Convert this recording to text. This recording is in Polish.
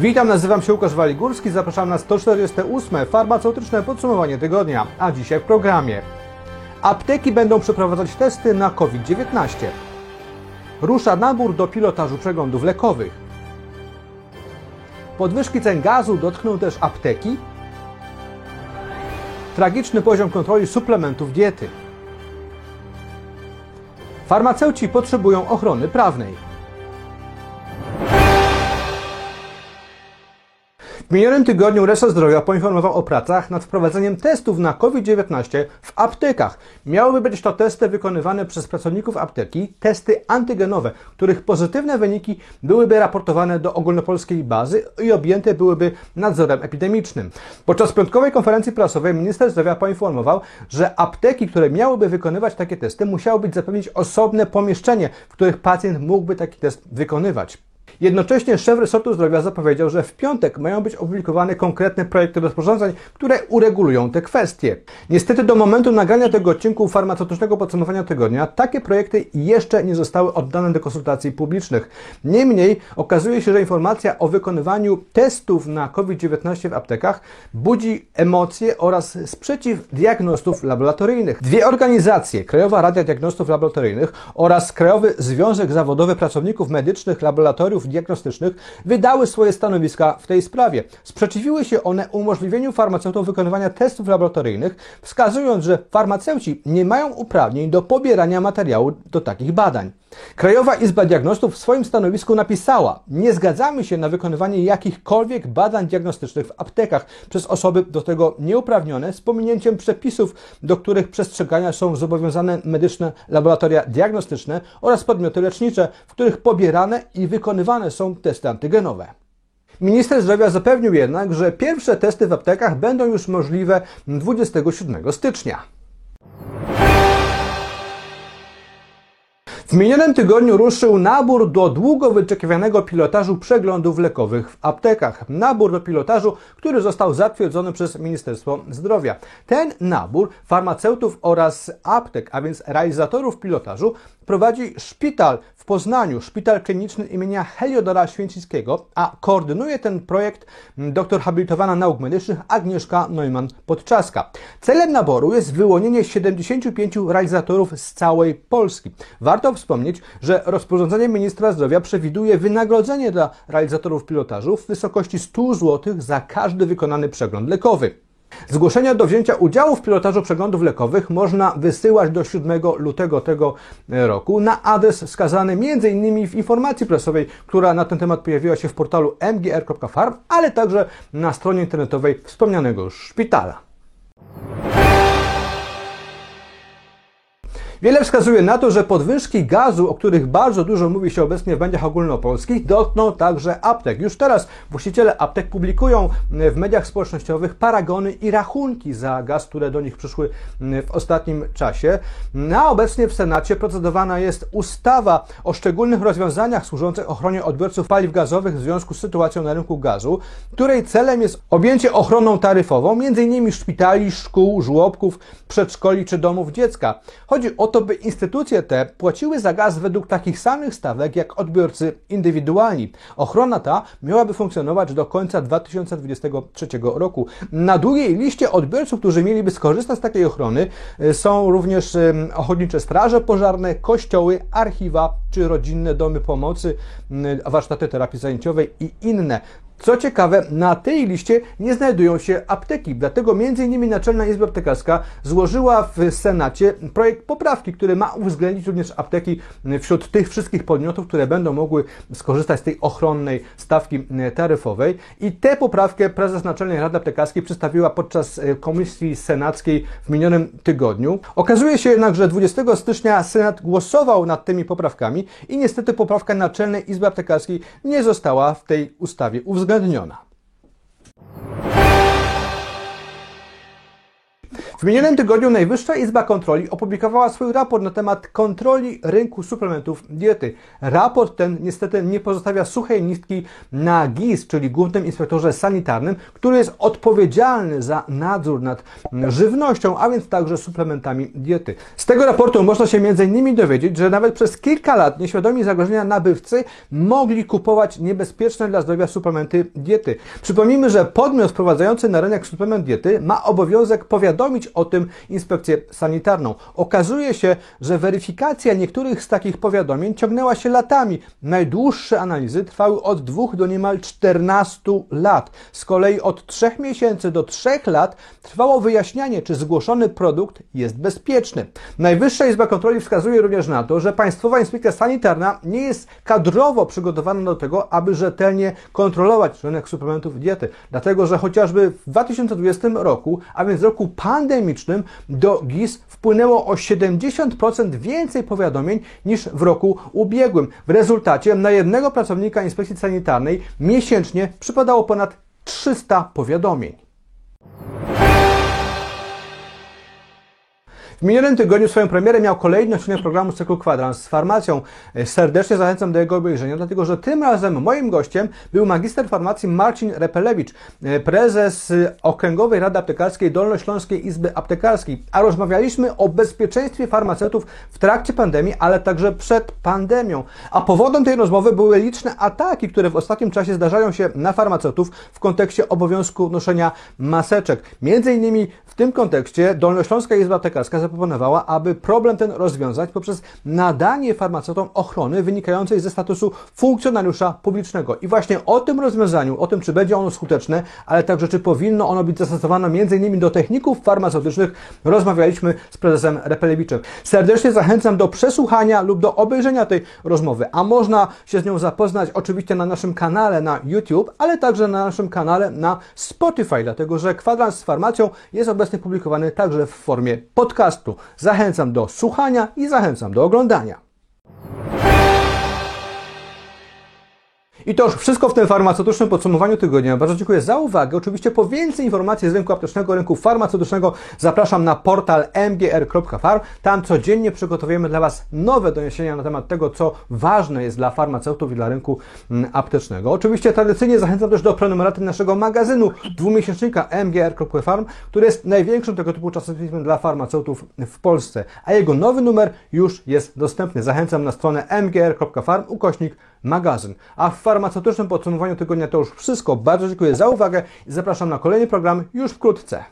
Witam, nazywam się Łukasz Waligórski, zapraszam na 148. farmaceutyczne podsumowanie tygodnia, a dzisiaj w programie. Apteki będą przeprowadzać testy na COVID-19. Rusza nabór do pilotażu przeglądów lekowych. Podwyżki cen gazu dotkną też apteki. Tragiczny poziom kontroli suplementów diety. Farmaceuci potrzebują ochrony prawnej. W minionym tygodniu Resort Zdrowia poinformował o pracach nad wprowadzeniem testów na COVID-19 w aptekach. Miałyby być to testy wykonywane przez pracowników apteki, testy antygenowe, których pozytywne wyniki byłyby raportowane do ogólnopolskiej bazy i objęte byłyby nadzorem epidemicznym. Podczas piątkowej konferencji prasowej minister zdrowia poinformował, że apteki, które miałyby wykonywać takie testy, musiałyby zapewnić osobne pomieszczenie, w których pacjent mógłby taki test wykonywać. Jednocześnie szef resortu zdrowia zapowiedział, że w piątek mają być opublikowane konkretne projekty rozporządzeń, które uregulują te kwestie. Niestety do momentu nagrania tego odcinku farmaceutycznego podsumowania tygodnia takie projekty jeszcze nie zostały oddane do konsultacji publicznych. Niemniej okazuje się, że informacja o wykonywaniu testów na COVID-19 w aptekach budzi emocje oraz sprzeciw diagnostów laboratoryjnych. Dwie organizacje, Krajowa Rada Diagnostów Laboratoryjnych oraz Krajowy Związek Zawodowy Pracowników Medycznych Laboratoriów diagnostycznych wydały swoje stanowiska w tej sprawie. Sprzeciwiły się one umożliwieniu farmaceutów wykonywania testów laboratoryjnych, wskazując, że farmaceuci nie mają uprawnień do pobierania materiału do takich badań. Krajowa Izba Diagnostów w swoim stanowisku napisała: Nie zgadzamy się na wykonywanie jakichkolwiek badań diagnostycznych w aptekach przez osoby do tego nieuprawnione z pominięciem przepisów, do których przestrzegania są zobowiązane medyczne laboratoria diagnostyczne oraz podmioty lecznicze, w których pobierane i wykonywane są testy antygenowe. Minister zdrowia zapewnił jednak, że pierwsze testy w aptekach będą już możliwe 27 stycznia. W minionym tygodniu ruszył nabór do długo wyczekiwanego pilotażu przeglądów lekowych w aptekach. Nabór do pilotażu, który został zatwierdzony przez Ministerstwo Zdrowia. Ten nabór farmaceutów oraz aptek, a więc realizatorów pilotażu, prowadzi szpital w Poznaniu, szpital kliniczny imienia Heliodora Święcickiego, a koordynuje ten projekt doktor habilitowana nauk medycznych Agnieszka Neumann-Podczaska. Celem naboru jest wyłonienie 75 realizatorów z całej Polski. Warto wspomnieć, że rozporządzenie ministra zdrowia przewiduje wynagrodzenie dla realizatorów pilotażu w wysokości 100 zł za każdy wykonany przegląd lekowy. Zgłoszenia do wzięcia udziału w pilotażu przeglądów lekowych można wysyłać do 7 lutego tego roku na adres wskazany m.in. w informacji prasowej, która na ten temat pojawiła się w portalu mgr.farm, ale także na stronie internetowej wspomnianego już szpitala. Wiele wskazuje na to, że podwyżki gazu, o których bardzo dużo mówi się obecnie w mediach ogólnopolskich, dotkną także aptek. Już teraz właściciele aptek publikują w mediach społecznościowych paragony i rachunki za gaz, które do nich przyszły w ostatnim czasie. Na obecnie w Senacie procedowana jest ustawa o szczególnych rozwiązaniach służących ochronie odbiorców paliw gazowych w związku z sytuacją na rynku gazu, której celem jest objęcie ochroną taryfową m.in. szpitali, szkół, żłobków, przedszkoli czy domów dziecka. Chodzi o to, by instytucje te płaciły za gaz według takich samych stawek jak odbiorcy indywidualni. Ochrona ta miałaby funkcjonować do końca 2023 roku. Na długiej liście odbiorców, którzy mieliby skorzystać z takiej ochrony, y, są również ochotnicze straże pożarne, kościoły, archiwa czy rodzinne domy pomocy, y, warsztaty terapii zajęciowej i inne. Co ciekawe, na tej liście nie znajdują się apteki, dlatego m.in. Naczelna Izba Aptekarska złożyła w Senacie projekt poprawki, który ma uwzględnić również apteki wśród tych wszystkich podmiotów, które będą mogły skorzystać z tej ochronnej stawki taryfowej. I tę poprawkę prezes Naczelnej Rady Aptekarskiej przedstawiła podczas e, komisji senackiej w minionym tygodniu. Okazuje się jednak, że 20 stycznia Senat głosował nad tymi poprawkami i niestety poprawka Naczelnej Izby Aptekarskiej nie została w tej ustawie uwzględniona uwzględniona. W minionym tygodniu Najwyższa Izba Kontroli opublikowała swój raport na temat kontroli rynku suplementów diety. Raport ten niestety nie pozostawia suchej nitki na GIS, czyli Głównym Inspektorze Sanitarnym, który jest odpowiedzialny za nadzór nad żywnością, a więc także suplementami diety. Z tego raportu można się m.in. dowiedzieć, że nawet przez kilka lat nieświadomi zagrożenia nabywcy mogli kupować niebezpieczne dla zdrowia suplementy diety. Przypomnijmy, że podmiot wprowadzający na rynek suplement diety ma obowiązek powiadomić o tym inspekcję sanitarną. Okazuje się, że weryfikacja niektórych z takich powiadomień ciągnęła się latami. Najdłuższe analizy trwały od 2 do niemal 14 lat. Z kolei od 3 miesięcy do 3 lat trwało wyjaśnianie, czy zgłoszony produkt jest bezpieczny. Najwyższa Izba Kontroli wskazuje również na to, że Państwowa Inspekcja Sanitarna nie jest kadrowo przygotowana do tego, aby rzetelnie kontrolować rynek suplementów diety. Dlatego, że chociażby w 2020 roku, a więc roku pandemicznym, do GIS wpłynęło o 70% więcej powiadomień niż w roku ubiegłym. W rezultacie na jednego pracownika inspekcji sanitarnej miesięcznie przypadało ponad 300 powiadomień. W minionym tygodniu swoją premierę miał kolejny odcinek programu z cyklu Kwadrans z farmacją. Serdecznie zachęcam do jego obejrzenia, dlatego że tym razem moim gościem był magister farmacji Marcin Repelewicz, prezes Okręgowej Rady Aptekarskiej Dolnośląskiej Izby Aptekarskiej, a rozmawialiśmy o bezpieczeństwie farmaceutów w trakcie pandemii, ale także przed pandemią. A powodem tej rozmowy były liczne ataki, które w ostatnim czasie zdarzają się na farmaceutów w kontekście obowiązku noszenia maseczek. Między innymi w tym kontekście Dolnośląska Izba Aptekarska zaproponowała, aby problem ten rozwiązać poprzez nadanie farmaceutom ochrony wynikającej ze statusu funkcjonariusza publicznego. I właśnie o tym rozwiązaniu, o tym, czy będzie ono skuteczne, ale także czy powinno ono być zastosowane m.in. do techników farmaceutycznych, rozmawialiśmy z prezesem Repelewiczem. Serdecznie zachęcam do przesłuchania lub do obejrzenia tej rozmowy, a można się z nią zapoznać oczywiście na naszym kanale na YouTube, ale także na naszym kanale na Spotify, dlatego że kwadrans z farmacją jest obecnie publikowany także w formie podcastu. Zachęcam do słuchania i zachęcam do oglądania. I to już wszystko w tym farmaceutycznym podsumowaniu tygodnia. Bardzo dziękuję za uwagę. Oczywiście po więcej informacji z rynku aptecznego, rynku farmaceutycznego zapraszam na portal mbr.farm. Tam codziennie przygotowujemy dla Was nowe doniesienia na temat tego, co ważne jest dla farmaceutów i dla rynku mm, aptecznego. Oczywiście tradycyjnie zachęcam też do prenumeraty naszego magazynu dwumiesięcznika mbr.farm, który jest największym tego typu czasopismem dla farmaceutów w Polsce. A jego nowy numer już jest dostępny. Zachęcam na stronę mgr.farm ukośnik magazyn. A w farmaceutycznym podsumowaniu tygodnia to już wszystko. Bardzo dziękuję za uwagę i zapraszam na kolejny program już wkrótce.